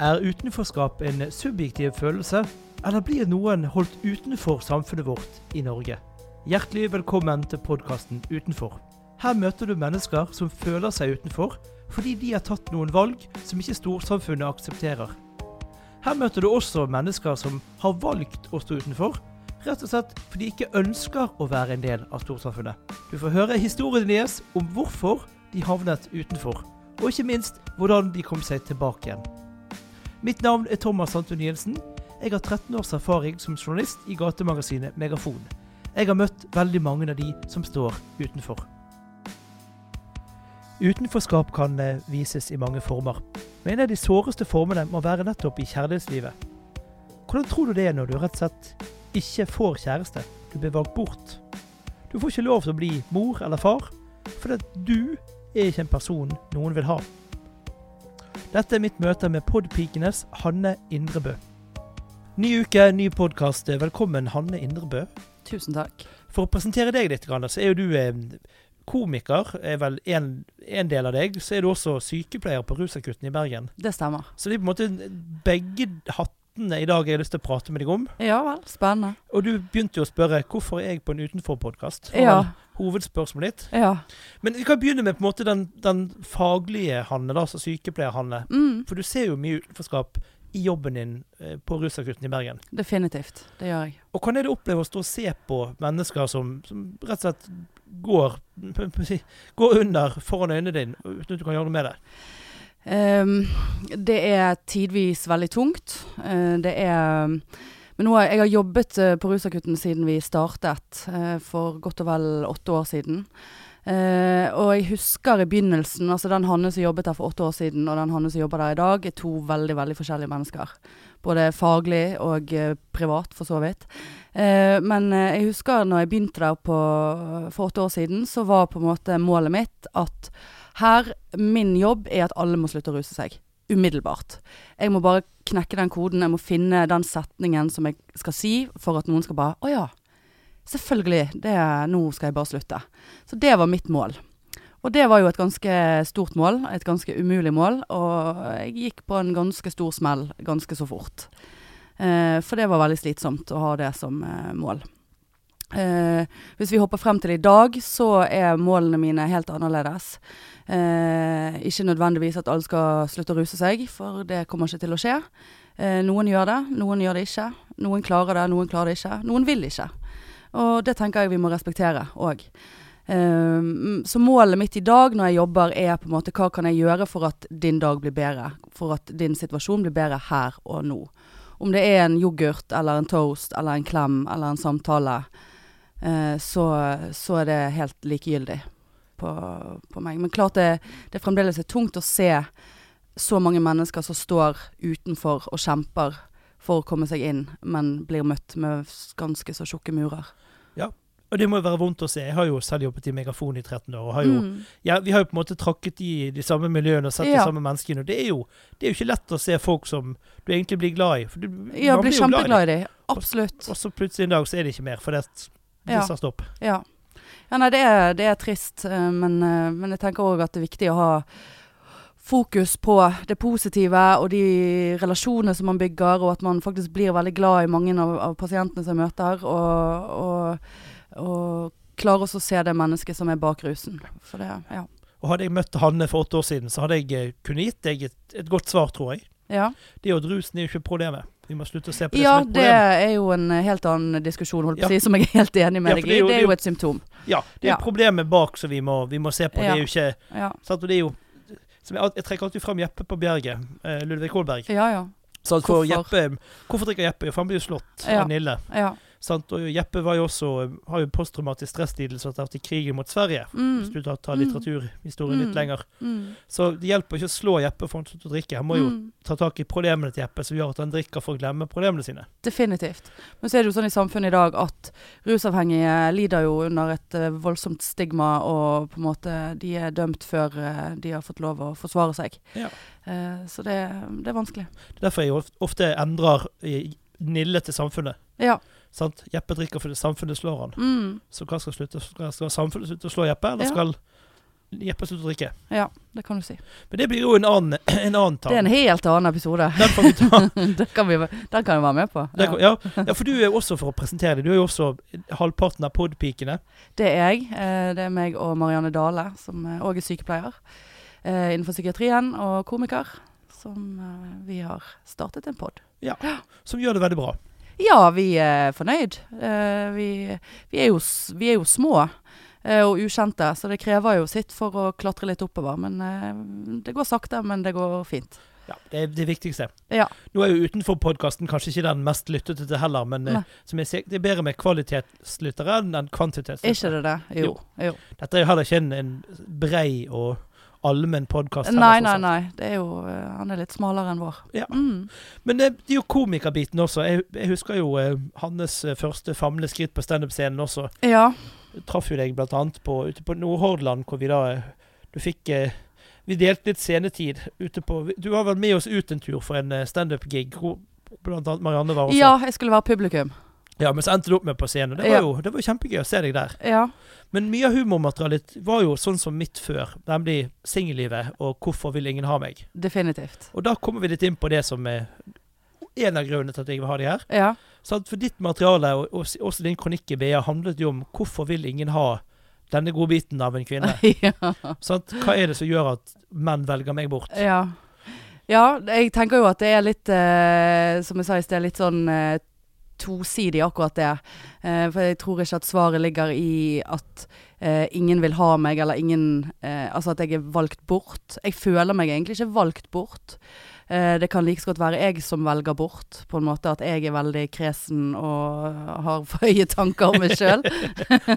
Er utenforskap en subjektiv følelse, eller blir noen holdt utenfor samfunnet vårt i Norge? Hjertelig velkommen til podkasten Utenfor. Her møter du mennesker som føler seg utenfor fordi de har tatt noen valg som ikke storsamfunnet aksepterer. Her møter du også mennesker som har valgt å stå utenfor, rett og slett fordi de ikke ønsker å være en del av storsamfunnet. Du får høre historien deres om hvorfor de havnet utenfor, og ikke minst hvordan de kom seg tilbake igjen. Mitt navn er Thomas Santun Jensen. Jeg har 13 års erfaring som journalist i gatemagasinet Megafon. Jeg har møtt veldig mange av de som står utenfor. Utenforskap kan eh, vises i mange former, men en av de såreste formene må være nettopp i kjærlighetslivet. Hvordan tror du det er når du rett og slett ikke får kjæreste? Du blir valgt bort. Du får ikke lov til å bli mor eller far, fordi du er ikke en person noen vil ha. Dette er mitt møte med podpikenes Hanne Indrebø. Ny uke, ny podkast. Velkommen, Hanne Indrebø. Tusen takk. For å presentere deg litt, så er jo du eh, komiker, er vel en, en, del av deg. Så er du også sykepleier på Rusakutten i Bergen. Det stemmer. Så det er på en måte begge hattene i dag jeg har lyst til å prate med deg om. Ja vel, spennende. Og du begynte jo å spørre hvorfor er jeg på en utenfor-podkast. Ja. Hovedspørsmålet ditt. Ja. Men vi kan begynne med på en måte den, den faglige Hanne, da, altså sykepleier-Hanne. Mm. For du ser jo mye utenforskap i jobben din eh, på Rusakutten i Bergen. Definitivt. Det gjør jeg. Og Hvordan er det å oppleve å stå og se på mennesker som, som rett og slett går, går under foran øynene dine, uten at du kan gjøre noe med det? Um, det er tidvis veldig tungt. Uh, det er men nå, jeg har jobbet uh, på Rusakutten siden vi startet, uh, for godt og vel åtte år siden. Uh, og jeg husker i begynnelsen, altså den Hanne som jobbet der for åtte år siden, og den Hanne som jobber der i dag, er to veldig veldig forskjellige mennesker. Både faglig og privat, for så vidt. Uh, men jeg husker når jeg begynte der på, for åtte år siden, så var på en måte målet mitt at her, min jobb er at alle må slutte å ruse seg. Umiddelbart. Jeg må bare knekke den koden, jeg må finne den setningen som jeg skal si, for at noen skal bare Å ja. Selvfølgelig. Det, nå skal jeg bare slutte. Så det var mitt mål. Og det var jo et ganske stort mål. Et ganske umulig mål. Og jeg gikk på en ganske stor smell ganske så fort. Eh, for det var veldig slitsomt å ha det som eh, mål. Eh, hvis vi hopper frem til i dag, så er målene mine helt annerledes. Eh, ikke nødvendigvis at alle skal slutte å ruse seg, for det kommer ikke til å skje. Eh, noen gjør det, noen gjør det ikke. Noen klarer det, noen klarer det ikke. Noen vil ikke. Og det tenker jeg vi må respektere òg. Um, så målet mitt i dag når jeg jobber, er på en måte hva kan jeg gjøre for at din dag blir bedre? For at din situasjon blir bedre her og nå. Om det er en yoghurt eller en toast eller en klem eller en samtale, uh, så, så, er det helt likegyldig på, på meg. Men klart det, det fremdeles er tungt å se så mange mennesker som står utenfor og kjemper for å komme seg inn, men blir møtt med ganske så tjukke murer. Ja, og det må jo være vondt å se. Jeg har jo selv jobbet i Megafon i 13 år. og har jo, mm. ja, Vi har jo på en måte trakket i de samme miljøene og sett ja. de samme menneskene. og det er, jo, det er, jo, ikke lett å se folk som du egentlig blir glad i. Du, ja, blir kjempeglad i dem. Absolutt. Og, og, så plutselig en dag så er det ikke mer, for det, det ja. sa stopp. Ja. ja nei, det er, det er trist, eh, men, eh, men jeg tenker òg at det er viktig å ha fokus på det positive og de relasjonene som man bygger, og at man faktisk blir veldig glad i mange av, av pasientene som jeg møter, og, og, og klarer også å se det mennesket som er bak rusen. For det, ja. Og Hadde jeg møtt Hanne for åtte år siden, så hadde jeg eh, kunnet gitt deg et, et godt svar, tror jeg. Ja. Det at rusen er jo ikke problemet. Vi må slutte å se på det ja, som et problem. Ja, det er jo en helt annen diskusjon, holdt på å si, som jeg er helt enig med deg i. Det, det, er jo et symptom. Ja, det er problemet bak som vi vi må se på. Det er jo ikke sant? Det er jo jeg, jeg, trekker alltid fram Jeppe på Bjerget. Eh, Ludvig Kolberg. Ja, ja. Hvorfor? Jeppe, hvorfor drikker Jeppe? For han blir jo slått av Nille. Ja. Sant? Og Jeppe var jo også, har jo posttraumatisk stresslidelse etter krigen mot Sverige. Mm. Hvis du tar, tar litteraturhistorien mm. litt lenger. Mm. Så det hjelper ikke å slå Jeppe for han til å drikke. Han må jo mm. ta tak i problemene til Jeppe, som gjør at han drikker for å glemme problemene sine. Definitivt. Men så er det jo sånn i samfunnet i dag at rusavhengige lider jo under et uh, voldsomt stigma, og på en måte de er dømt før uh, de har fått lov å forsvare seg. Ja. Uh, så det, det, er vanskelig. Det er derfor jeg ofte endrer Nille til samfunnet. Ja. Sant? Jeppe drikker fordi samfunnet slår han. Mm. Så hva skal slutte? Skal, samfunnet slutte å slå Jeppe, eller ja. skal Jeppe slutte å drikke. Ja, det kan du si. Men det blir jo en annen, en annen Det er en helt annen episode. Den får vi ta. den, kan vi, den kan vi være med på. Kan- Ja. ja, for du er jo også, for å presentere deg, du er jo også halvparten av podpikene. Det er jeg. Eh, Det er meg og Marianne Dale, som òg er sykepleier eh, innenfor psykiatrien, og komiker. Som eh, vi har startet en pod. Som gjør det veldig bra. Ja, vi er fornøyd. Eh, Vi, vi, er, jo, vi er jo små eh, og ukjente, så det krever jo sitt for å klatre litt oppover. Men eh, det går sakte, men det går fint. Ja, Det er det viktigste. Ja. Nå er jo utenfor podkasten kanskje ikke den mest lyttete til heller, men Nei. som jeg ser, det er bedre med kvalitetslyttere enn Er kvantitetslyttere. ikke det det? Jo. jo. Dette er jo heller ikke en, en brei og allmenn podkast. Nei, nei, nei. Det er jo, eh, han er litt smalere enn vår. Ja. Mm. Men det, det er jo komikerbiten også. Jeg, jeg husker jo eh, hans eh, første famleskritt på standup-scenen også. Ja. Jeg traff jo deg blant annet på, ute på Nordhordland, hvor vi da eh, Du fikk eh, Vi delte litt scenetid ute på Du var vel med oss ut en tur for en eh, standup-gig, hvor blant annet Marianne var også. ja, jeg skulle være publikum. Ja, men så endte du opp med på scenen. Det var Ja. jo det var jo kjempegøy å se deg der. Ja. Men mye av humormaterialet var jo sånn som mitt før, nemlig singellivet og 'Hvorfor vil ingen ha meg'? Definitivt. Og da kommer vi litt inn på det som er en av grunnene til at jeg vil ha de her. Ja. Så for ditt materiale, og og også din kronikk i BA, handlet jo om hvorfor vil ingen ha denne godbiten av en kvinne? ja. Sant? Hva er det som gjør at menn velger meg bort? Ja. ja, jeg tenker jo at det er litt, eh, som jeg sa i sted, litt sånn eh, tosidig akkurat det. Eh, for jeg tror ikke at svaret ligger i at eh, ingen vil ha meg, eller ingen eh, Altså at jeg er valgt bort. Jeg føler meg egentlig ikke valgt bort. Eh, det kan like godt være jeg som velger bort, på en måte. At jeg er veldig kresen og har for høye tanker om meg sjøl.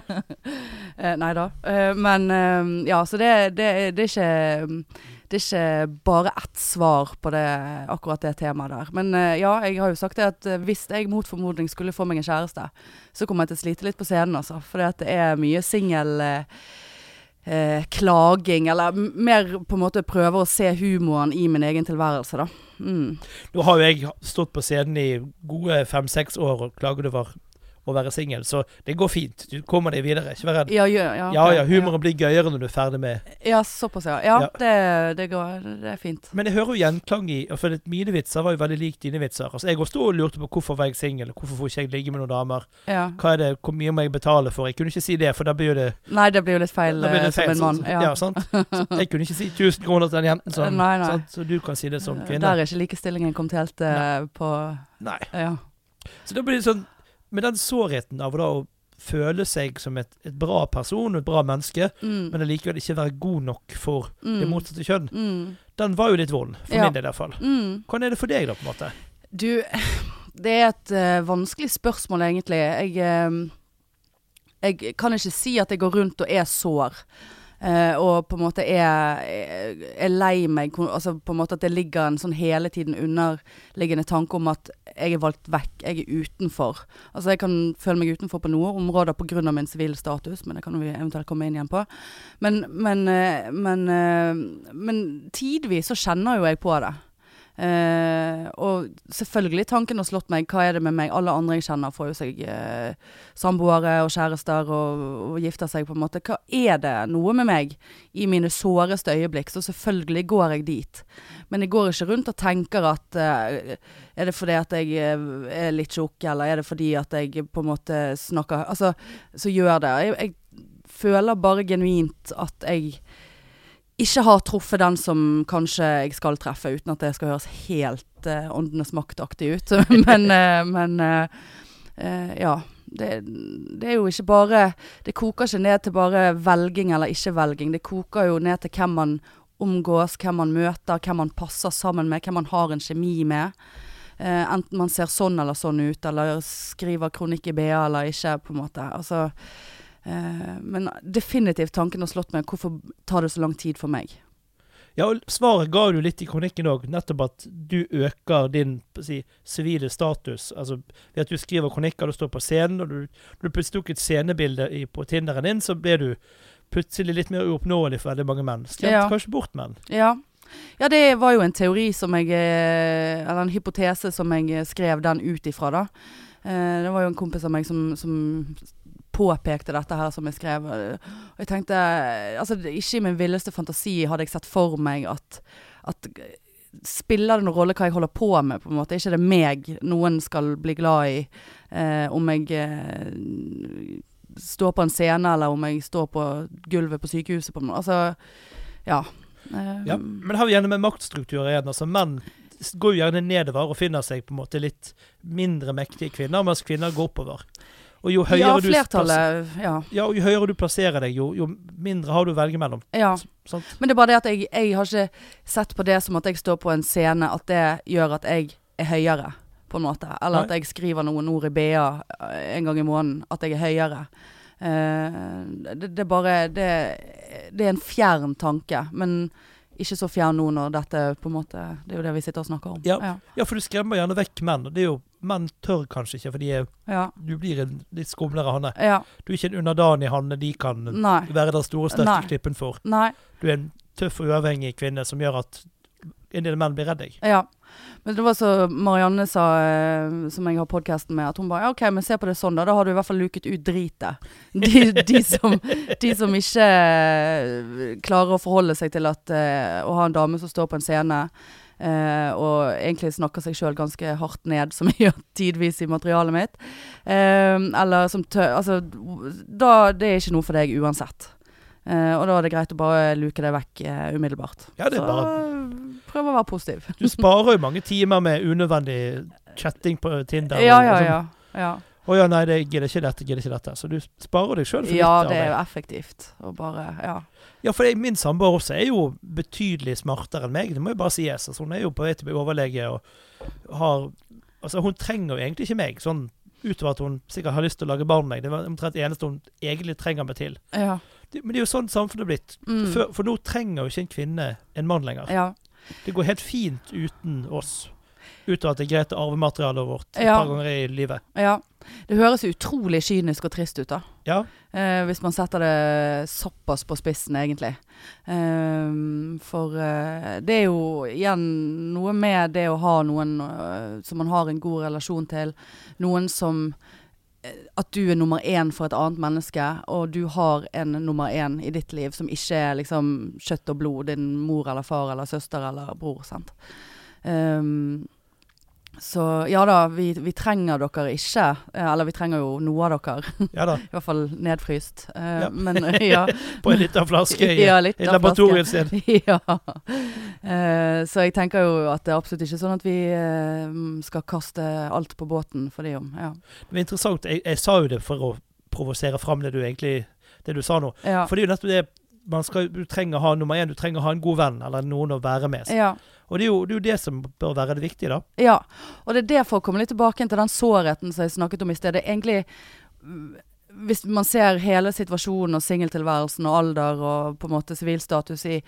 eh, nei da. Eh, men ja, så det, det, det er ikke det er ikke bare ett svar på det, akkurat det temaet der. Men eh, ja, jeg har jo sagt det at eh, hvis jeg mot formodning skulle få meg en kjæreste, så kommer jeg til å slite litt på scenen, altså. For det er mye singel eh, eh, klaging, eller mer på en måte prøver å se humoren i min egen tilværelse, da. Mm. Nå har jo jeg stått på scenen i gode fem-seks år og klaget over å være singel, så det går fint. Du kommer deg videre, ikke vær redd. Ja, ja, ja, Ja ja, humoren blir gøyere når du er ferdig med Ja, såpass, ja. Ja, Ja. Det, det går Det er fint. Men jeg hører jo gjenklang i For mine vitser var jo veldig lik dine vitser. Altså Jeg også og lurte på hvorfor var jeg singel, hvorfor får ikke jeg ligge med noen damer. Ja. Hva er det, Hvor mye må jeg betale for? Jeg kunne ikke si det, for da blir jo det Nei, det blir jo litt feil, Da blir det eh, som en mann. sånn- ja, sant? Jeg kunne ikke si 1000 kroner til den jenten, sånn, Nei, nei. Sant? så du kan si det som Eh, kvinne. Der er ikke likestillingen kommet helt eh, på Nei. Ja. Så da blir det sånn Med den sårheten av da å føle seg som et, et bra person, et bra menneske, Mm. men allikevel ikke være god nok for det Mm. motsatte kjønn, Mm. den var jo litt vond. For Ja. min del, i hvert fall. Mm. Hvordan er det for deg, da, på en måte? Du, det er et uh, vanskelig spørsmål, egentlig. Jeg, uh, jeg kan ikke si at jeg går rundt og er sår. Eh, og på en måte er, er lei meg. Altså på en måte at det ligger en sånn hele tiden underliggende tanke om at jeg er valgt vekk, jeg er utenfor. Altså jeg kan føle meg utenfor på noen områder pga. min sivile status, men det kan vi eventuelt komme inn igjen på. Men, men, uh, men, uh, men tidvis så kjenner jo jeg på det. Eh, og selvfølgelig tanken har slått meg, hva er det med meg? Alle andre jeg kjenner får jo seg eh, samboere og kjærester og, og gifter seg på en måte. Hva er det noe med meg i mine såreste øyeblikk? Så selvfølgelig går jeg dit. Men jeg går ikke rundt og tenker at eh, Er det fordi at jeg er litt tjukk, eller er det fordi at jeg på en måte snakker Altså, så gjør det. Jeg, jeg føler bare genuint at jeg ikke har truffet den som kanskje jeg skal treffe, uten at det skal høres helt uh, åndenes maktaktig ut. men uh, men uh, ja. Det, det er jo ikke bare Det koker ikke ned til bare velging eller ikke-velging. Det koker jo ned til hvem man omgås, hvem man møter, hvem man passer sammen med, hvem man har en kjemi med. Enten man ser sånn eller sånn ut, eller skriver kronikk i BA eller ikke, på en måte. Altså Men definitivt tanken har slått meg. Hvorfor tar det så lang tid for meg? Ja, og Svaret ga du litt i kronikken òg, nettopp at du øker din si, sivile status. Altså ved at du skriver kronikker, du står på scenen, og du, du plutselig tok et scenebilde i, på Tinderen din, så ble du plutselig litt mer uoppnåelig for veldig mange menn. Skremte Ja. kanskje bort menn. Ja. ja, det var jo en teori som jeg eh, Eller en hypotese som jeg skrev den ut ifra, da. Eh, Det var jo en kompis av meg som, som påpekte dette her som jeg skrev. Og jeg tenkte Altså, ikke i min villeste fantasi hadde jeg sett for meg at, at Spiller det noen rolle hva jeg holder på med, på en måte? Ikke det meg noen skal bli glad i? Eh, om jeg eh, står på en scene, eller om jeg står på gulvet på sykehuset, på en måte. Altså, ja. Eh, Ja, men har vi gjerne med maktstrukturer igjen. altså Menn går jo gjerne nedover og finner seg på en måte litt mindre mektige kvinner, mens kvinner går oppover. Og jo høyere, ja, du. Ja. ja, jo høyere du plasserer deg, jo, jo mindre har du å velge mellom. ja. Sant? Men det er bare det at jeg, jeg har ikke sett på det som at jeg står på en scene, at det gjør at jeg er høyere, på en måte. Eller Nei. at jeg skriver noen ord i BA eh, en gang i måneden, at jeg er høyere. Uh, det, det er bare det, det er en fjern tanke, men ikke så fjern nå når dette på en måte Det er jo det vi sitter og snakker om. Ja. ja. For du skremmer gjerne vekk menn. det er jo, Menn tør kanskje ikke, for de er, ja. du blir en litt skumlere hanne. ja. Du er ikke en underdanig hanne de kan Nei. være den store, sterke klippen for. Nei. Du er en tøff og uavhengig kvinne som gjør at en del menn blir redd deg. Ja. Men det var så Marianne sa, eh, som jeg har podkasten med, at hun bare ja, OK, men se på det sånn, da. Da har du i hvert fall luket ut dritet. De, de, som, de som ikke eh, klarer å forholde seg til at eh, å ha en dame som står på en scene eh, og egentlig snakker seg sjøl ganske hardt ned, som jeg gjør tidvis i materialet mitt. Uh, eller som tø... Altså, da Det er ikke noe for deg uansett. Uh, og da er det greit å bare luke det vekk eh, umiddelbart. Ja, det er Så bare prøv å være positiv. Du sparer jo mange timer med unødvendig chatting på Tinder. Ja, ja, sånn. ja. ja. Å ja, nei, det gidder ikke dette, gidder ikke dette. Så du sparer deg sjøl for Ja, litt det er jo effektivt. Og bare Ja. Ja, for min samboer også er jo betydelig smartere enn meg, det må jo bare sies. Altså, hun er jo på vei til å bli overlege og har Altså, hun trenger jo egentlig ikke meg, sånn utover at hun sikkert har lyst til å lage barn med meg. Det var omtrent det eneste hun egentlig trenger meg til. Ja. Det, men det er jo sånn samfunnet er blitt. Mm. For, for nå trenger jo ikke en kvinne en mann lenger. ja. Det går helt fint uten oss. Utover at det er greit å arve materialet vårt et Ja. par ganger i livet. Ja. Det høres utrolig kynisk og trist ut, da. Ja, Eh, hvis man setter det såpass på spissen, egentlig. Eh, for eh, det er jo igjen noe med det å ha noen eh, som man har en god relasjon til. Noen som eh, At du er nummer én for et annet menneske, og du har en nummer én i ditt liv som ikke er liksom kjøtt og blod, din mor eller far eller søster eller bror. sant? Ehm, så ja da, vi, vi trenger dere ikke. eh, Eller vi trenger jo noe av dere. ja da. I hvert fall nedfryst. Uh, Ja. Men ja. På en liten flaske i, Ja, i laboratoriet sitt. ja. Uh, så jeg tenker jo at det er absolutt ikke sånn at vi uh, skal kaste alt på båten for det om. Ja. Det var interessant. Jeg, jeg sa jo det for å provosere fram det du egentlig det du sa nå. Ja. For det er jo nettopp det man skal, Du trenger å ha nummer én, du trenger å ha en god venn eller noen å være med. ja. Og det er, jo, det er jo det som bør være det viktige, da. Ja, og det er det jeg komme litt tilbake til den sårheten som jeg snakket om i sted. Det er egentlig mm, Hvis man ser hele situasjonen og singeltilværelsen og alder og på en måte sivilstatus i,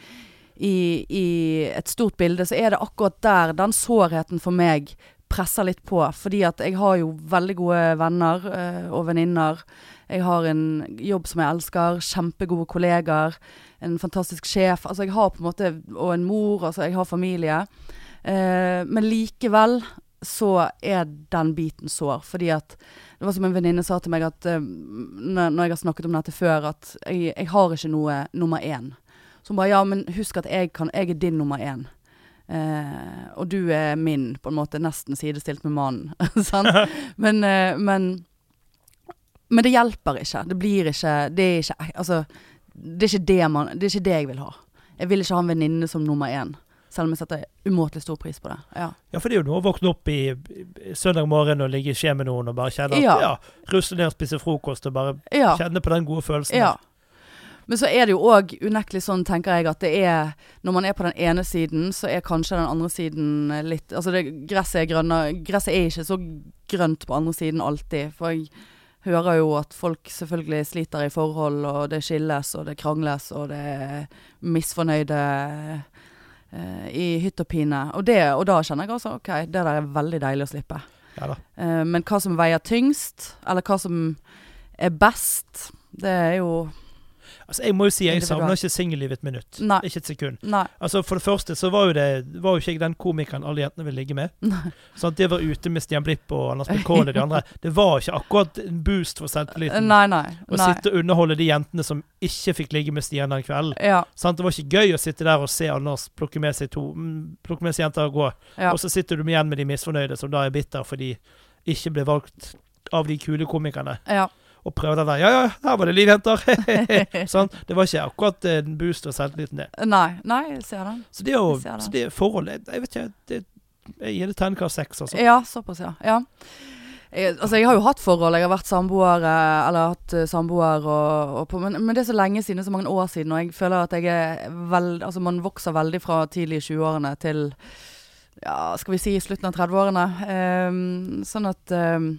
i, i et stort bilde, så er det akkurat der den sårheten for meg presser litt på. Fordi at jeg har jo veldig gode venner øh, og venninner. Jeg har en jobb som jeg elsker, kjempegode kollegaer, en fantastisk sjef. Altså jeg har på en måte, Og en mor, altså jeg har familie. Eh, men likevel så er den biten sår. Fordi at Det var som en venninne sa til meg at eh, når jeg har snakket om dette før, at jeg, jeg har ikke noe nummer én. Så hun bare ja, men husk at jeg, kan, jeg er din nummer én. Eh, og du er min, på en måte nesten sidestilt med mannen. sant? Men, eh, men Men det hjelper ikke. Det blir ikke Det er ikke Altså, det er ikke det man Det er ikke det jeg vil ha. Jeg vil ikke ha en venninne som nummer én. Selv om jeg setter umåtelig stor pris på det. Ja. Ja, for det er jo noe å våkne opp i, søndag morgen og ligge i skje med noen og bare kjenne at Ja. ja, ruste ned og spise frokost og bare ja. kjenne på den gode følelsen. Ja. Men så er det jo òg unektelig sånn, tenker jeg, at det er Når man er på den ene siden, så er kanskje den andre siden litt Altså, det, gresset er grønnere Gresset er ikke så grønt på andre siden alltid. For jeg hører jo at folk selvfølgelig sliter i forhold, og det skilles, og det krangles, og det er misfornøyde uh, i hytt og pine. Og, det, og da kjenner jeg altså OK, det der er veldig deilig å slippe. Ja. Eh, men hva som veier tyngst, eller hva som er best, det er jo Altså, jeg må jo si jeg savner ikke singellivet et minutt. Nei. Ikke et sekund. Nei. Altså, For det første så var jo det var jo ikke jeg den komikeren alle jentene ville ligge med. Sånn Det var ute med Stian Blipp og Anders Bekone og de andre. Det var ikke akkurat en boost for selvtilliten. Nei, nei. Å sitte og underholde de jentene som ikke fikk ligge med Stian den kvelden. Ja. Sånn, Det var ikke gøy å sitte der og se Anders plukke med seg to mm, Plukke med seg jenter og gå. Ja. Og så sitter du igjen med de misfornøyde som da er bitter fordi ikke ble valgt av de kule komikerne. ja. Og prøve den der. Ja, ja, her var det livjenter! sånn. Det var ikke akkurat en boost og selvtilliten, det. Nei. Nei, jeg ser den. Så det, å, det. så det forholdet Jeg vet ikke det, Jeg gir det terningkast seks, altså. Ja, såpass, ja. ja. Jeg, altså, jeg har jo hatt forhold. Jeg har vært samboer, eh, eller hatt eh, samboer, og, og på, men, men det er så lenge siden, så mange år siden, og jeg føler at jeg er veld, Altså, man vokser veldig fra tidlig i 20-årene til ja, skal vi si slutten av 30-årene. Um, sånn at ehm,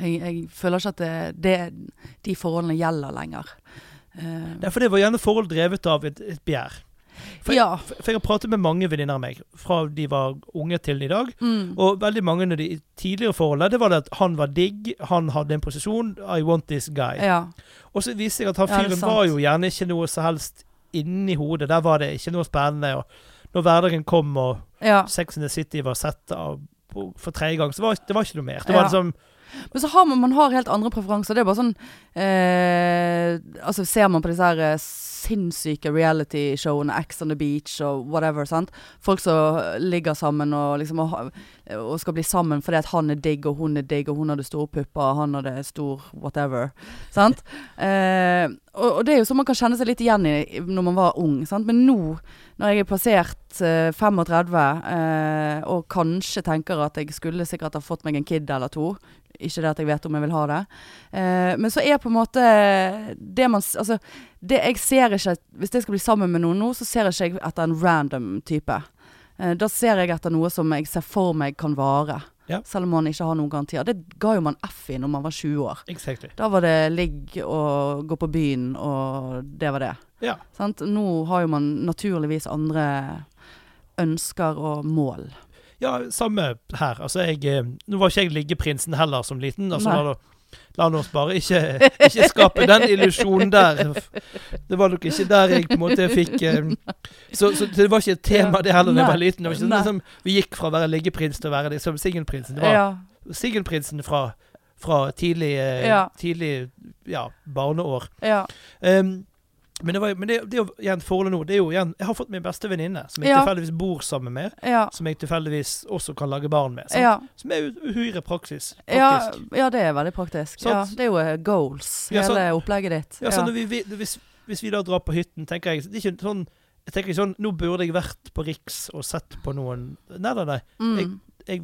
jeg, jeg føler ikke at det, det, de forholdene gjelder lenger. Det Ja, for det var gjerne forhold drevet av et, et begjær. For, ja. jeg, for jeg har pratet med mange venninner av meg, fra de var unge til i dag. Mm. Og veldig mange av de tidligere forholdene, det var det at han var digg, han hadde en posisjon, I want this guy. ja. Og så viste jeg at han er fyren var jo gjerne ikke noe som helst inni hodet. Der var det ikke noe spennende. Og når hverdagen kom og. Sex and the City var sett av for tredje gang, så var det var ikke noe mer. Det var liksom Men så har man, man har helt andre preferanser. Det er bare sånn eh, Altså Ser man på disse her eh, sinnssyke reality-showene, X on the Beach og whatever. sant? Folk som ligger sammen og liksom og, og skal bli sammen fordi at han er digg og hun er digg, og hun hadde store pupper, og han hadde stor whatever. Sant? Eh, og, og det er jo sånn man kan kjenne seg litt igjen i når man var ung. Sant? Men nå, når jeg er passert eh, 35 eh, og kanskje tenker at jeg skulle sikkert ha fått meg en kid eller to ikke det at jeg vet om jeg vil ha det. Eh, men så er på en måte det man Altså, det jeg ser ikke Hvis jeg skal bli sammen med noen nå, så ser jeg ikke etter en random type. Eh, da ser jeg etter noe som jeg ser for meg kan vare. Ja. Selv om man ikke har noen garantier. Det ga jo man F i når man var 20 år. Exactly. Da var det ligg og gå på byen, og det var det. Ja. Sant? Nå har jo man naturligvis andre ønsker og mål. Ja, samme her. Altså, jeg eh, Nå var ikke jeg liggeprinsen heller som liten. Altså, Nei. la, la oss bare ikke, ikke skape den illusjonen der. Det var nok ikke der jeg på en måte fikk eh, så, så det var ikke et tema, det heller, da jeg var liten. Det var ikke liksom, Vi gikk fra å være liggeprins til å være liksom singelprinsen. Det var Ja. singelprinsen fra, fra tidlig, eh, Ja. tidlig ja, barneår. ja. Um, men det, var, men det, det er jo igjen forholdet nå. Det er jo igjen, jeg har fått min beste venninne, som jeg Ja. tilfeldigvis bor sammen med. Ja. Som jeg tilfeldigvis også kan lage barn med. Ja. Som er uhyre praksis. Ja, Praktisk. ja, det er veldig praktisk. Ja, det er jo eh, goals, hele opplegget ditt. Ja, så når vi, vi, hvis, hvis vi da drar på hytten, tenker jeg Det er ikke sånn jeg tenker ikke sånn, Nå burde jeg vært på Riks og sett på noen Nei, nei, nei. Mm. Jeg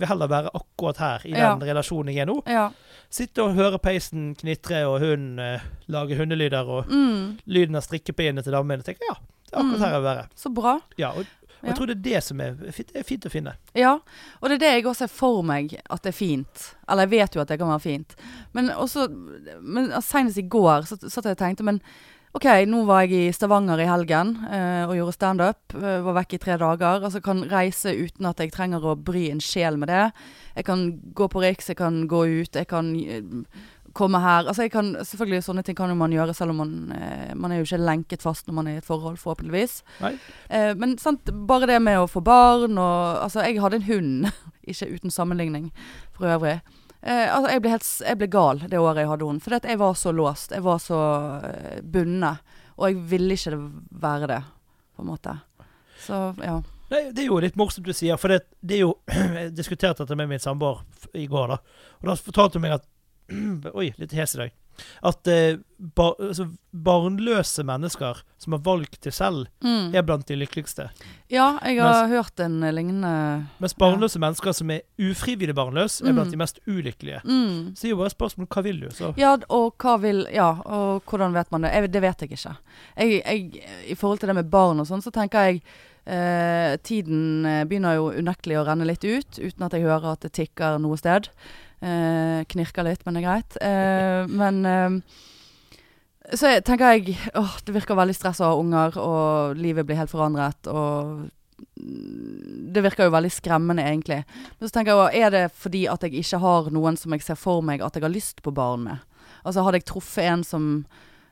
vil heller være akkurat her, i Ja. den relasjonen jeg er nå. Ja. Sitte og høre peisen knitre, og hun eh, lage hundelyder, og Mm. lyden av strikkepinnene til damene. Jeg tenker ja, det er akkurat Mm. her jeg vil være. Så bra. Ja, og, og jeg tror det er det som er fint, er fint å finne. Ja, og det er det jeg også ser for meg at det er fint. Eller jeg vet jo at det kan være fint. Men også Men senest i går så satt jeg og tenkte Men OK, nå var jeg i Stavanger i helgen eh, og gjorde standup. Uh, var vekk i tre dager. Altså kan reise uten at jeg trenger å bry en sjel med det. Jeg kan gå på Riks, jeg kan gå ut, jeg kan eh, komme her. Altså jeg kan, selvfølgelig Sånne ting kan jo man gjøre selv om man eh, Man er jo ikke lenket fast når man er i et forhold, forhåpentligvis. Eh, men sant, bare det med å få barn og Altså, jeg hadde en hund, ikke uten sammenligning for øvrig. Eh, altså, jeg ble, helt, jeg ble gal det året jeg hadde hund. For jeg var så låst. Jeg var så eh, bundet. Og jeg ville ikke være det, på en måte. Så ja. Nei, det er jo litt morsomt du sier, for det, det er jo Jeg diskuterte dette med min samboer i går, da. Og da fortalte hun meg at Oi, litt hes i dag. At eh, bar, altså, barnløse mennesker som har valgt det selv, Mm. er blant de lykkeligste. Ja, jeg har hørt en eh, lignende Mens barnløse mennesker som er ufrivillig barnløse, er blant Mm. de mest ulykkelige. mm. Så det er jo bare et spørsmål hva vil du? Så Ja, og hva vil Ja, og hvordan vet man det? Jeg, det vet jeg ikke. Jeg, jeg, I forhold til det med barn og sånn, så tenker jeg eh, Tiden eh, begynner jo unektelig å renne litt ut, uten at jeg hører at det tikker noe sted. Eh, knirker litt, men det er greit. Eh, men eh, så tenker jeg åh, det virker veldig stress å ha unger, og livet blir helt forandret. Og det virker jo veldig skremmende, egentlig. Men så tenker jeg er det fordi at jeg ikke har noen som jeg ser for meg at jeg har lyst på barn med? Altså hadde jeg truffet en som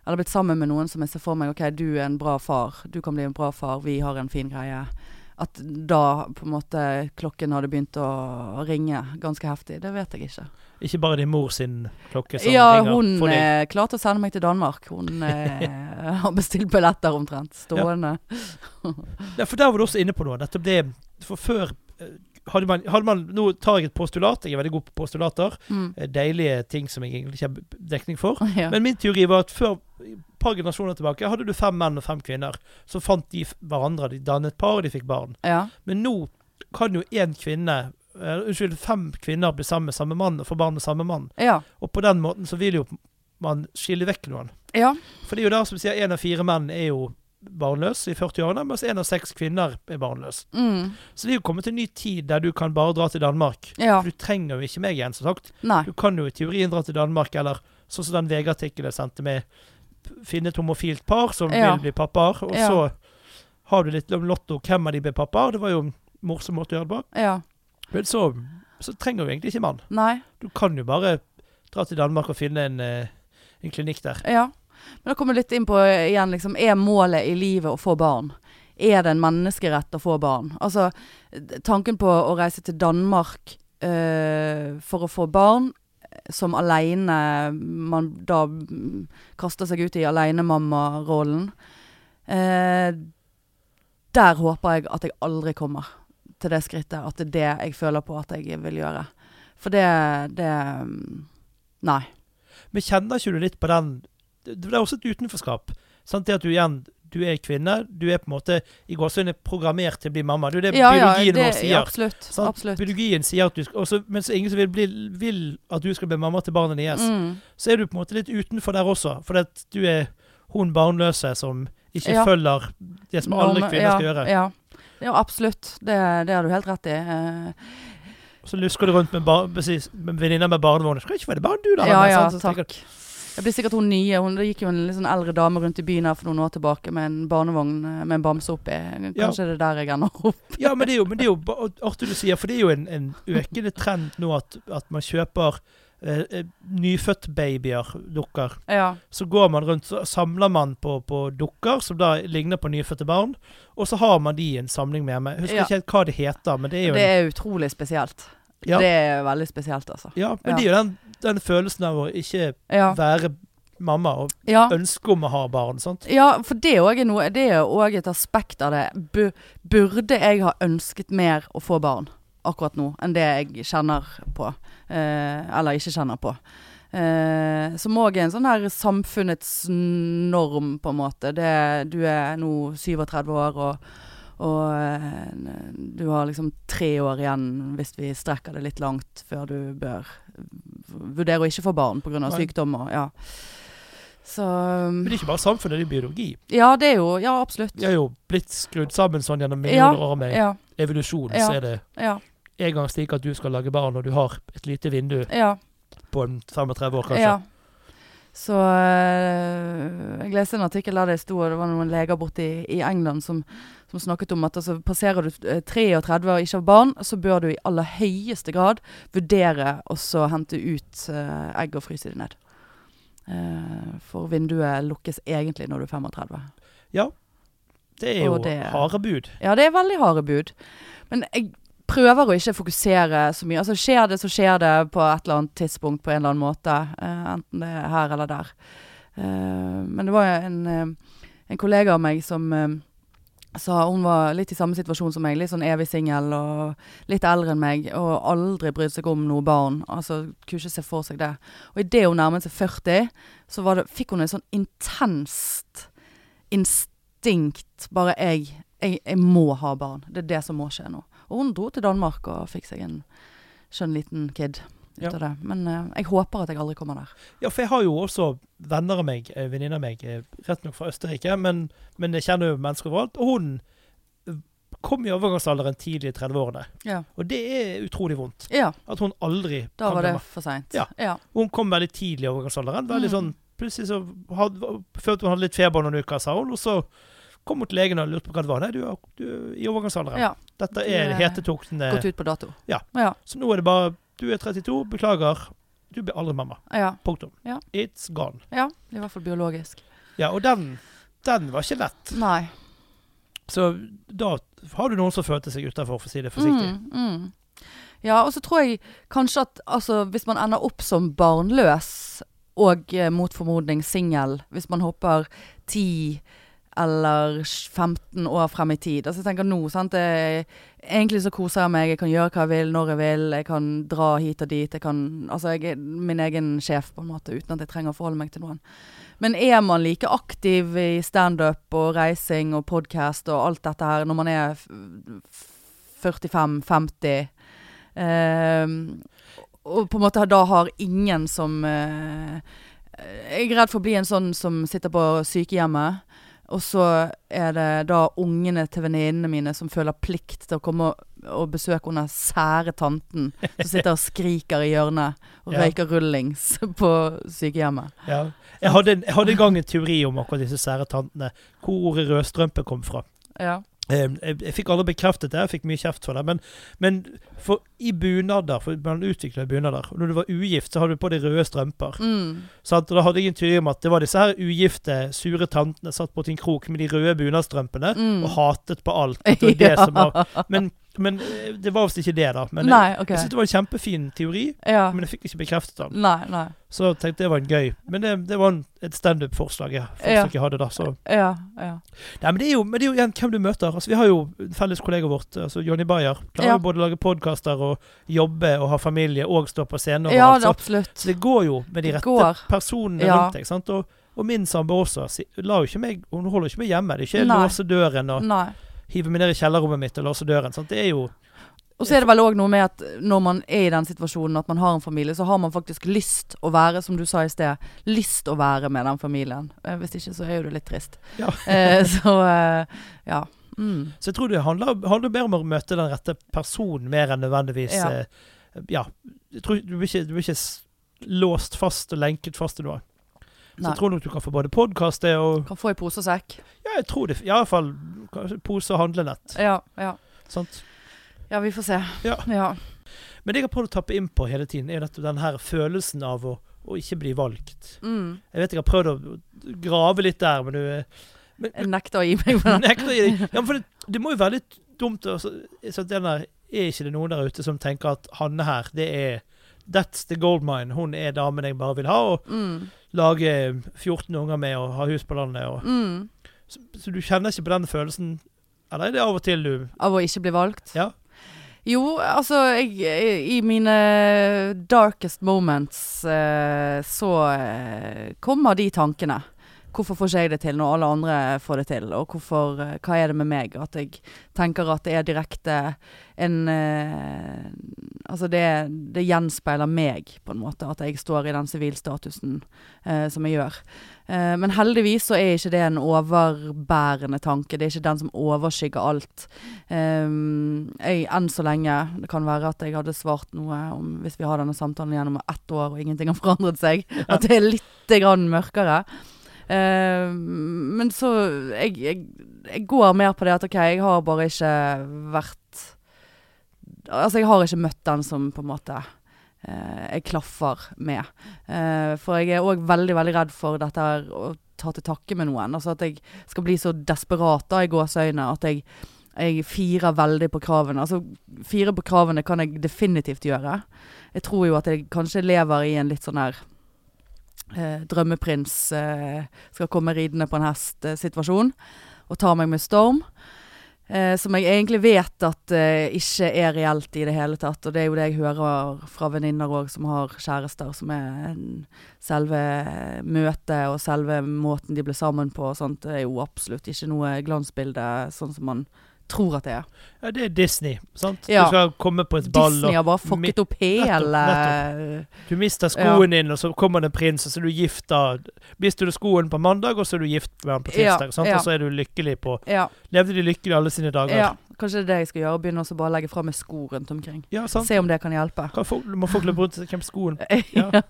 eller blitt sammen med noen som jeg ser for meg OK, du er en bra far. Du kan bli en bra far. Vi har en fin greie. At da på en måte klokken hadde begynt å ringe ganske heftig. Det vet jeg ikke. Ikke bare din mor sin klokke som Ja, ringer hun for deg. eh, klarte å sende meg til Danmark. Hun eh, har bestilt billetter omtrent. Stående. Ja, for der var du også inne på noe. Nettopp det For før eh, hadde man, hadde man Nå tar jeg et postulat. Jeg er veldig god på postulater. Mm. Eh, Deilige ting som jeg egentlig ikke har dekning for. Ja. Men min teori var at før par generasjoner tilbake hadde du fem menn og fem kvinner. Så fant de hverandre, de dannet par, og de fikk barn. ja. Men nå kan jo én kvinne uh, Unnskyld, fem kvinner bli sammen med samme mann og få barn med samme mann. Ja. Og på den måten så vil jo man skille vekk noen. ja. For det er jo der som sier én av fire menn er jo barnløs i 40-årene, mens én av seks kvinner er barnløs. Mm. Så det er jo kommet en ny tid der du kan bare dra til Danmark. ja. For du trenger jo ikke meg igjen, som sagt. Nei. Du kan jo i teorien dra til Danmark, eller sånn som den VG-artikkelen jeg sendte med Finne et homofilt par som Ja. vil bli pappaer, og Ja. så har du litt om lotto hvem av de blir pappaer. Det var jo en morsom måte å gjøre det på. Ja. Men så, så trenger du egentlig ikke mann. Nei. Du kan jo bare dra til Danmark og finne en, eh, en klinikk der. Ja. Men da kommer vi litt inn på eh, igjen, liksom, er målet i livet å få barn? Er det en menneskerett å få barn? Altså, tanken på å reise til Danmark eh, for å få barn, som aleine man da kaster seg ut i alenemammarollen eh, Der håper jeg at jeg aldri kommer til det skrittet. At det er det jeg føler på at jeg vil gjøre. For det, det mm, Nei. Men kjenner ikke du litt på den det er også et utenforskap. Sant? Det at du igjen du er kvinne. Du er på en måte i gåsehudet programmert til å bli mamma. Det er det Ja, ja, biologien det, vår sier. ja, absolutt. sånn, absolutt. Biologien sier at du skal også, Men så det ingen som vil, bli, vil at du skal bli mamma til barnet deres. Mm. Så er du på en måte litt utenfor der også. For at du er hun barnløse som ikke Ja. følger det som alle kvinner ja, skal gjøre. Ja, ja absolutt. Det, det har du helt rett i. Uh, Så lusker du rundt med, bar, med venninner med barnevogn. Skal ikke være det bare du, da? ja, ja, Sant? Så tenker takk. Det blir sikkert hun nye. Hun, det gikk jo en litt sånn eldre dame rundt i byen her for noen år tilbake med en barnevogn eh, med en bamse oppi. Kanskje det er der jeg ender opp. Ja, men det er jo, men det er jo artig du sier, for det er jo en, en økende trend nå at, at man kjøper eh, Nyfødtbabyer, nyfødt-babyer, dukker. Ja. Så går man rundt, så samler man på, på dukker som da ligner på nyfødte barn, og så har man de i en samling med meg. Husker Ja. ikke helt hva det heter, men det er jo Det en, er utrolig spesielt. Ja. Det er veldig spesielt, altså. ja, men ja. det er jo den, den følelsen av å ikke Ja. være mamma og ja. ønske om å ha barn. sant? Ja, for det òg er noe Det er òg et aspekt av det. Bu burde jeg ha ønsket mer å få barn akkurat nå enn det jeg kjenner på? Eh, eller ikke kjenner på. Eh, som òg er en sånn her samfunnets norm, på en måte. Det, du er nå 37 år, og, og eh, du har liksom tre år igjen hvis vi strekker det litt langt før du bør vurdere å ikke få barn pga. Sykdom og ja. Så Men det er ikke bare samfunnet, det er biologi. ja, det er jo Ja, absolutt. Vi har jo blitt skrudd sammen sånn gjennom Ja, millioner år med Ja, evolusjon. Ja. Så er det ja, en gang slik at du skal lage barn, og du har et lite vindu ja. på en 35 år, kanskje. ja. Så øh, Jeg leste en artikkel der det sto og Det var noen leger borte i, i England som, som snakket om at altså, passerer du eh, 33 og ikke har barn, så bør du i aller høyeste grad vurdere å hente ut uh, egg og fryse dem ned. Uh, for vinduet lukkes egentlig når du er 35. Ja. Det er jo det- harde bud. Ja, det er veldig harde bud. Men jeg prøver å ikke fokusere så mye. Altså Skjer det, så skjer det på et eller annet tidspunkt på en eller annen måte. Uh, enten det er her eller der. Uh, men det var en, eh, en kollega av meg som sa hun var litt i samme situasjon som meg. Litt sånn evig singel og litt eldre enn meg. Og aldri brydde seg om noe barn. Altså Kunne ikke se for seg det. Og idet hun nærmet seg 40, så det, fikk hun et sånn intenst instinkt. Bare jeg, jeg, jeg må ha barn. Det er det som må skje nå. Og hun dro til Danmark og fikk seg en skjønn liten kid ut Ja. av det. Men eh, jeg håper at jeg aldri kommer der. Ja, for jeg har jo også venner av meg, eh, venninner av meg, eh, rett nok fra Østerrike, men, men jeg kjenner jo mennesker overalt. Og hun kom i overgangsalderen tidlig i 30-årene. Ja. Og det er utrolig vondt. ja At hun aldri da var det for seint. Ja. Hun kom veldig tidlig i overgangsalderen. Veldig Mm. sånn, Plutselig så had, følte hun hadde litt feber noen uker, sa hun. Og så kom hun til legen og lurte på hva det var. Nei, du er, du er i overgangsalderen. ja. Dette er hetetokten. Gått ut på dato. Ja. Ja. Så nå er det bare Du er 32, beklager. Du blir aldri mamma. ja. Punktum. Ja. It's gone. ja. I hvert fall biologisk. Ja, og den, den var ikke lett. Nei. Så da har du noen som følte seg utafor, for å si det forsiktig. Mm, mm. Ja, og så tror jeg kanskje at altså, hvis man ender opp som barnløs og eh, mot formodning singel, hvis man hopper 10 eller 15 år frem i tid Altså jeg tenker nå, sant jeg, Egentlig så koser jeg meg, jeg kan gjøre hva jeg vil, når jeg vil. Jeg kan dra hit og dit. Jeg kan Altså jeg er min egen sjef, på en måte, uten at jeg trenger å forholde meg til noen. Men er man like aktiv i standup og reising og podkast og alt dette her når man er 45-50 eh, Og på en måte da har ingen som eh, Jeg er redd for å bli en sånn som sitter på sykehjemmet. Og så er det da ungene til venninnene mine som føler plikt til å komme og, og besøke hun sære tanten som sitter og skriker i hjørnet og Ja. røyker rullings på sykehjemmet. Ja. Jeg, hadde, en- jeg hadde en gang en teori om akkurat disse sære tantene. Hvor ordet rødstrømpe kom fra. Ja. Eh, Jeg, jeg fikk aldri bekreftet det, jeg fikk mye kjeft for det. Men, men for i bunader, for man utvikler bunader Når du var ugift, så hadde du på deg røde strømper. Mm. Og da hadde jeg en teori om at det var disse her ugifte, sure tantene satt på en krok med de røde bunadstrømpene Mm. og hatet på alt. Det det som var. Men, men eh, det var visst ikke det, da. Men Nei, jeg, jeg synes det var en kjempefin teori, Ja. men jeg fikk ikke bekreftet den. Nei, nei. Så jeg tenkte det var en gøy. Men det, det var en, et standup-forslag jeg, Ja. jeg hadde da. Så. Ja, ja. Nei, men det er jo, men det er jo igjen hvem du møter. Altså, vi har jo en felles kollega vårt, altså Jonny Bayer. Klarer Ja. både å lage podkaster og jobbe og ha familie og stå på scenen. Ja, alt, det, så- absolutt. så det går jo med de rette personene rundt deg. sant? Og, og min samboer også. La jo ikke meg, hun holder ikke meg hjemme. Det er ikke låse døren og Nei. Hive meg ned i kjellerrommet mitt og låse døren. sant? Det er jo Og så er det vel òg noe med at når man er i den situasjonen at man har en familie, så har man faktisk lyst å være, som du sa i sted, lyst å være med den familien. Eh, Hvis ikke så er jo det litt trist. Ja. Eh, så eh, ja. Mm. Så jeg tror det handler, handler mer om å møte den rette personen mer enn nødvendigvis Ja. ja. Du, blir ikke, du blir ikke låst fast og lenket fast til noe. Så jeg tror nok du kan få både podkast og Kan få i pose og sekk. Ja, jeg tror det. I alle fall pose og handlenett. Ja, ja. Sant? Ja, vi får se. Ja. ja. Men det jeg har prøvd å tappe inn på hele tiden, er nettopp den her følelsen av å, å ikke bli valgt. Mm. Jeg vet jeg har prøvd å grave litt der, men du eh, men, Jeg nekter å gi meg på deg. Ja, men for det, det må jo være litt dumt altså, der, Er ikke det noen der ute som tenker at Hanne her, det er That's the gold mine. Hun er damen jeg bare vil ha. Og Mm. Lage 14 unger med og ha hus på landet. Og, Mm. så, så du kjenner ikke på den følelsen? Eller er det av og til du Av å ikke bli valgt? Ja. Jo, altså jeg, I mine darkest moments eh, så eh, kommer de tankene. Hvorfor får ikke jeg det til når alle andre får det til? Og hvorfor, eh, hva er det med meg? At jeg tenker at det er direkte en eh, Altså det, det gjenspeiler meg, på en måte. At jeg står i den sivilstatusen eh, som jeg gjør. Eh, men heldigvis så er ikke det en overbærende tanke. Det er ikke den som overskygger alt. Um, jeg, enn så lenge Det kan være at jeg hadde svart noe om hvis vi har denne samtalen gjennom ett år og ingenting har forandret seg. At det er litt grann mørkere. Um, men så jeg, jeg, jeg går mer på det at OK, jeg har bare ikke vært Altså, jeg har ikke møtt den som på en måte eh, jeg klaffer med. Eh, for jeg er òg veldig, veldig redd for dette her å ta til takke med noen. Altså at jeg skal bli så desperat da i gåseøyne at jeg jeg firer veldig på kravene. Altså, fire på kravene kan jeg definitivt gjøre. Jeg tror jo at jeg kanskje lever i en litt sånn her eh, drømmeprins eh, skal komme ridende på en hest-situasjon og ta meg med storm. Eh, som jeg egentlig vet at eh, ikke er reelt i det hele tatt. Og det er jo det jeg hører fra venninner òg som har kjærester, som er selve møtet og selve måten de ble sammen på og sånt. Det er jo absolutt ikke noe glansbilde sånn som man tror at det er. Ja, det er Disney. sant? Ja. Du skal komme på et ball, Disney har bare fucket opp hele du mister skoen din, og så kommer det en prins, og så er du gift da. Mister du skoen på mandag, og så er du gift med han på Ja, tirsdag. sant? ja. Og så er du lykkelig på Ja, Levde de lykkelig alle sine dager? Kanskje det er det jeg skal gjøre. Begynne å bare legge fra meg sko rundt omkring. Ja, sant? Se om det kan hjelpe. Kan folk, må folk løpe rundt og kjempe skoen? Ja.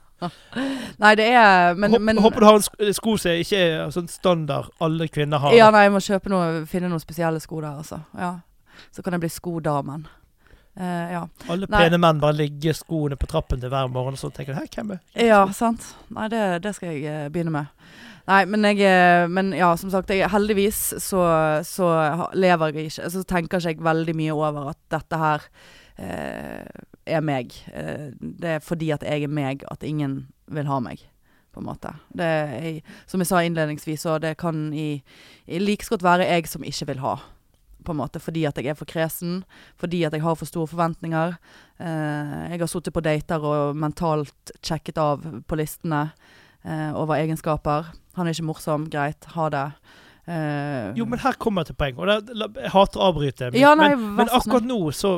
Nei, det er Men, Håp- men Håper du har en sko, sko som ikke er sånn standard alle kvinner har. Ja, nei, jeg må kjøpe noe, finne noen spesielle sko der, altså. Ja. Så kan jeg bli skodamen. Uh, ja. Alle pene menn bare ligger skoene på trappen til hver morgen, og så tenker du hæ, hvem er ja, sant. Nei, det, det skal jeg uh, begynne med. Nei, men jeg eh, Men ja, som sagt, jeg, heldigvis så, så lever jeg ikke Så tenker ikke jeg veldig mye over at dette her eh, er meg. Eh, det er fordi at jeg er meg at ingen vil ha meg, på en måte. Det jeg, som jeg sa innledningsvis, så det kan i, i like godt være jeg som ikke vil ha. På en måte, Fordi at jeg er for kresen, fordi at jeg har for store forventninger. Eh, jeg har sittet på dater og mentalt sjekket av på listene eh, over egenskaper. Han er ikke morsom, greit, ha det. Eh, Jo, men her kommer jeg til poeng. Og det, jeg hater å avbryte. Men, Ja, nei, men, men akkurat nå så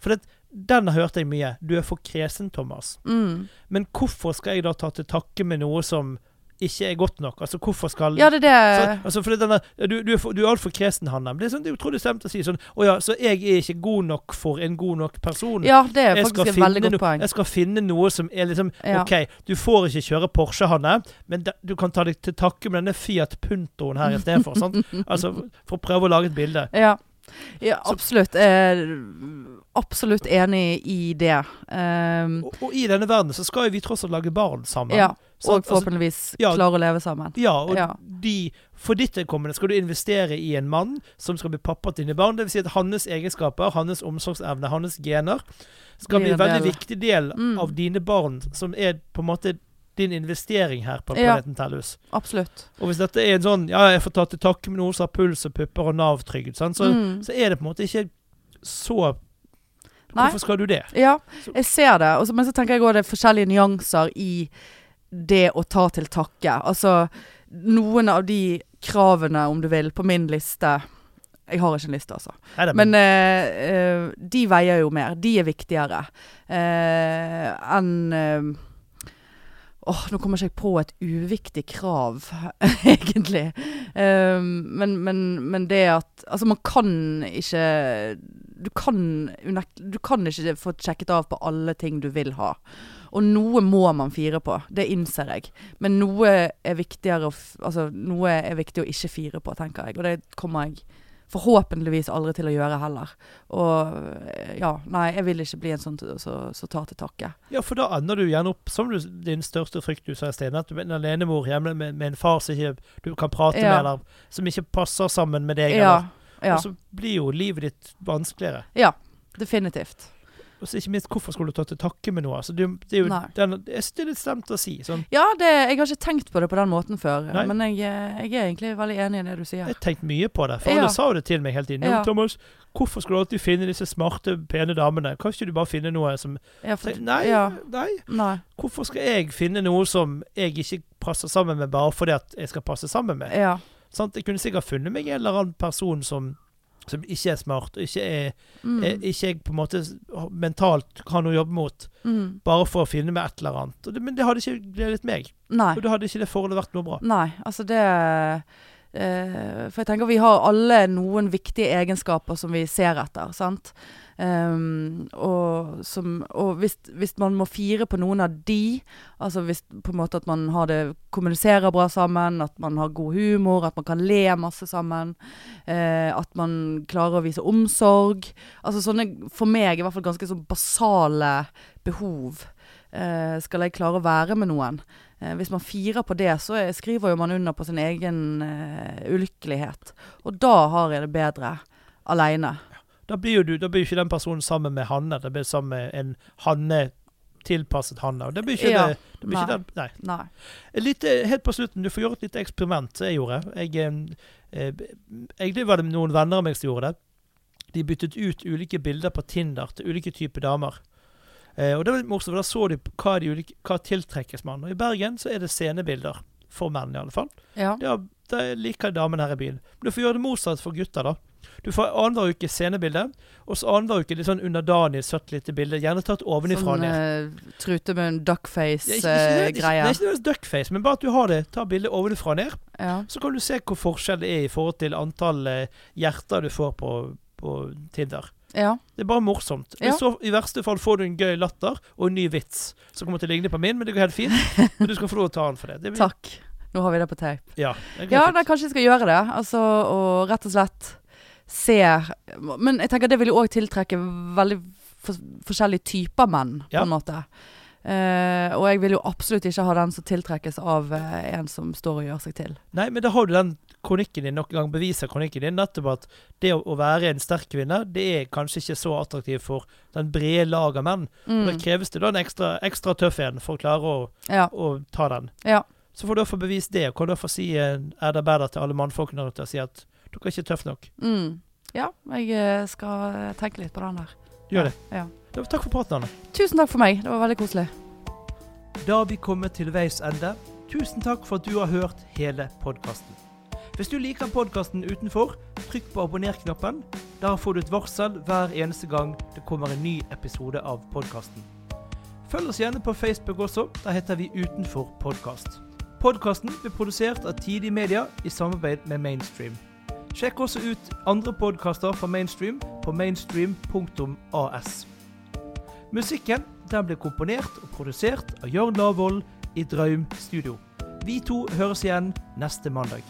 For det, den hørte jeg mye. Du er for kresen, Thomas. mm. Men hvorfor skal jeg da ta til takke med noe som ikke er godt nok? Altså, hvorfor skal Ja, det er det så, altså, for denne, du, du, er for- du er altfor kresen, Hanne. Men det er, sånn, det er utrolig stemte å si sånn Å ja, så jeg er ikke god nok for en god nok person. Ja, det er Jeg faktisk et veldig godt no- poeng. Jeg skal finne noe som er liksom Ja. OK, du får ikke kjøre Porsche, Hanne, men da, du kan ta deg til takke med denne Fiat Puntoen her istedenfor. Altså, for å prøve å lage et bilde. Ja. Ja absolutt. Eh, absolutt enig i det. Um, Og, og i denne verden så skal jo vi tross alt lage barn sammen. ja, og Altså, ja. klare å leve sammen. Ja, og Ja. de, for ditt vedkommende skal du investere i en mann som skal bli pappa til dine barn. Dvs. Si at hans egenskaper, hans omsorgsevne, hans gener skal bli en veldig del. viktig del Mm. av dine barn, som er på en måte din investering her på Ja. planeten Tellus. Absolutt. Og hvis dette er en sånn Ja, jeg får ta til takke med noe som har puls og pupper og Nav-trygd, så, Mm. så er det på en måte ikke så Nei. Hvorfor skal du det? Ja, jeg ser det. Også, men så tenker jeg òg det er forskjellige nyanser i det å ta til takke. Altså noen av de kravene, om du vil, på min liste Jeg har ikke en liste, altså. Neida, Men eh, uh, de veier jo mer. De er viktigere uh, enn Åh, nå kommer ikke jeg på et uviktig krav, egentlig. Um, men, men, men det at Altså, man kan ikke Du kan, du kan ikke få sjekket av på alle ting du vil ha. Og noe må man fire på, det innser jeg. Men noe er Altså, noe er viktig å ikke fire på, tenker jeg. Og det kommer jeg forhåpentligvis aldri til å gjøre heller. Og ja, nei, jeg vil ikke bli en sånn som tar til takke. Ja, for da ender du gjerne opp som du, din største frykt du sa i sted, at du er en alenemor hjemme med, med en far som ikke du kan prate Ja. med, eller som ikke passer sammen med deg. Ja, eller. ja, Og så blir jo livet ditt vanskeligere. ja. Definitivt. Og så ikke minst, hvorfor skulle du ta til takke med noe? Altså, det, det er jo den, jeg synes det er litt slemt å si. Sånn, Ja, det, jeg har ikke tenkt på det på den måten før. Nei. Men jeg, eh, jeg er egentlig veldig enig i det du sier. jeg har tenkt mye på det. For Ja. alle sa jo det til meg hele tiden. Ja. Thomas, hvorfor skulle du alltid finne disse smarte, pene damene? Kan ikke du bare finne noe som Ja, for, Nei, Ja, nei. nei. Hvorfor skal jeg finne noe som jeg ikke passer sammen med, bare fordi at jeg skal passe sammen med? Ja. Sant? Jeg kunne sikkert funnet meg en eller annen person som, som ikke er smart, og ikke er Mm. er, ikke jeg på en måte mentalt har noe å jobbe mot, Mm. bare for å finne meg et eller annet. Det, men det hadde ikke gledet meg. Nei. Og da hadde ikke det forholdet vært noe bra. Nei, altså det eh, For jeg tenker vi har alle noen viktige egenskaper som vi ser etter, sant. Ehm, og som, og hvis, hvis man må fire på noen av de, altså hvis på en måte at man har det, kommuniserer bra sammen, at man har god humor, at man kan le masse sammen, uh, at man klarer å vise omsorg. Altså sånne, for meg i hvert fall ganske sånn basale behov. Uh, skal jeg klare å være med noen? Uh, hvis man firer på det, så er, skriver jo man under på sin egen uh, ulykkelighet. Og da har jeg det bedre aleine. Da blir jo du, da blir ikke den personen sammen med Hanne, det blir sammen med en Hanne tilpasset Hanne. Og det blir ikke Ja. det, det blir ikke Nei. den, nei. Nei. Litt, helt på slutten, du får gjøre et lite eksperiment jeg gjorde. Jeg, eh, eh, egentlig var det noen venner av meg som gjorde det. De byttet ut ulike bilder på Tinder til ulike typer damer. Eh, og det var litt morsomt, for da så de hva, de ulike, hva tiltrekkes man. Og i Bergen så er det scenebilder. For menn, i alle fall. Ja. Det Ja, det liker damene her i byen. Men du får gjøre det motsatt for gutter, da. Du får annenhver uke scenebilde, og så annenhver uke litt sånn underdanig, søtt lite bilde. Gjerne tatt ovenifra Sånn ned. uh, trutemunn, med ikke- ikke- ikke- duckface-greie. Det er ikke nødvendigvis duckface, men bare at du har det. Ta bildet ovenifra ned. ja. Så kan du se hvor forskjell det er i forhold til antall eh, hjerter du får på, på Tinder. ja. Det er bare morsomt. Ja. Så, I verste fall får du en gøy latter og en ny vits som kommer til å ligne på min, men det går helt fint. Men du skal få lov å ta den for det. det blir- Takk. Nå har vi det på tape. Ja, Ja, nei, kanskje jeg skal gjøre det. Altså, og rett og slett se Men jeg tenker det vil jo òg tiltrekke veldig for, forskjellige typer menn, på en måte. Uh, og jeg vil jo absolutt ikke ha den som tiltrekkes av uh, en som står og gjør seg til. Nei, men da har du den kronikken din nok en gang beviser kronikken din nettopp at det å, å være en sterk kvinne, det er kanskje ikke så attraktivt for den brede lag av menn. Mm. Da kreves det da en ekstra, ekstra tøff en for å klare å, Ja. å ta den. Ja. Så får du da få bevist det, og kan du da få si eh, er det bedre til alle mannfolkene der ute og si at dere er ikke tøffe nok. Mm. ja, jeg eh, skal eh, tenke litt på den der. Gjør det. Ja. Ja. takk for praten, Anne. Tusen takk for meg. Det var veldig koselig. Da har vi kommet til veis ende. Tusen takk for at du har hørt hele podkasten. Hvis du liker podkasten utenfor, trykk på abonner-knappen. Der får du et varsel hver eneste gang det kommer en ny episode av podkasten. Følg oss gjerne på Facebook også. Der heter vi Utenfor podkast. Podkasten blir produsert av Tidig Media i samarbeid med Mainstream. Sjekk også ut andre podkaster fra Mainstream på mainstream.as. Musikken den ble komponert og produsert av Jørn Lavoll i Draum Studio. Vi to høres igjen neste mandag.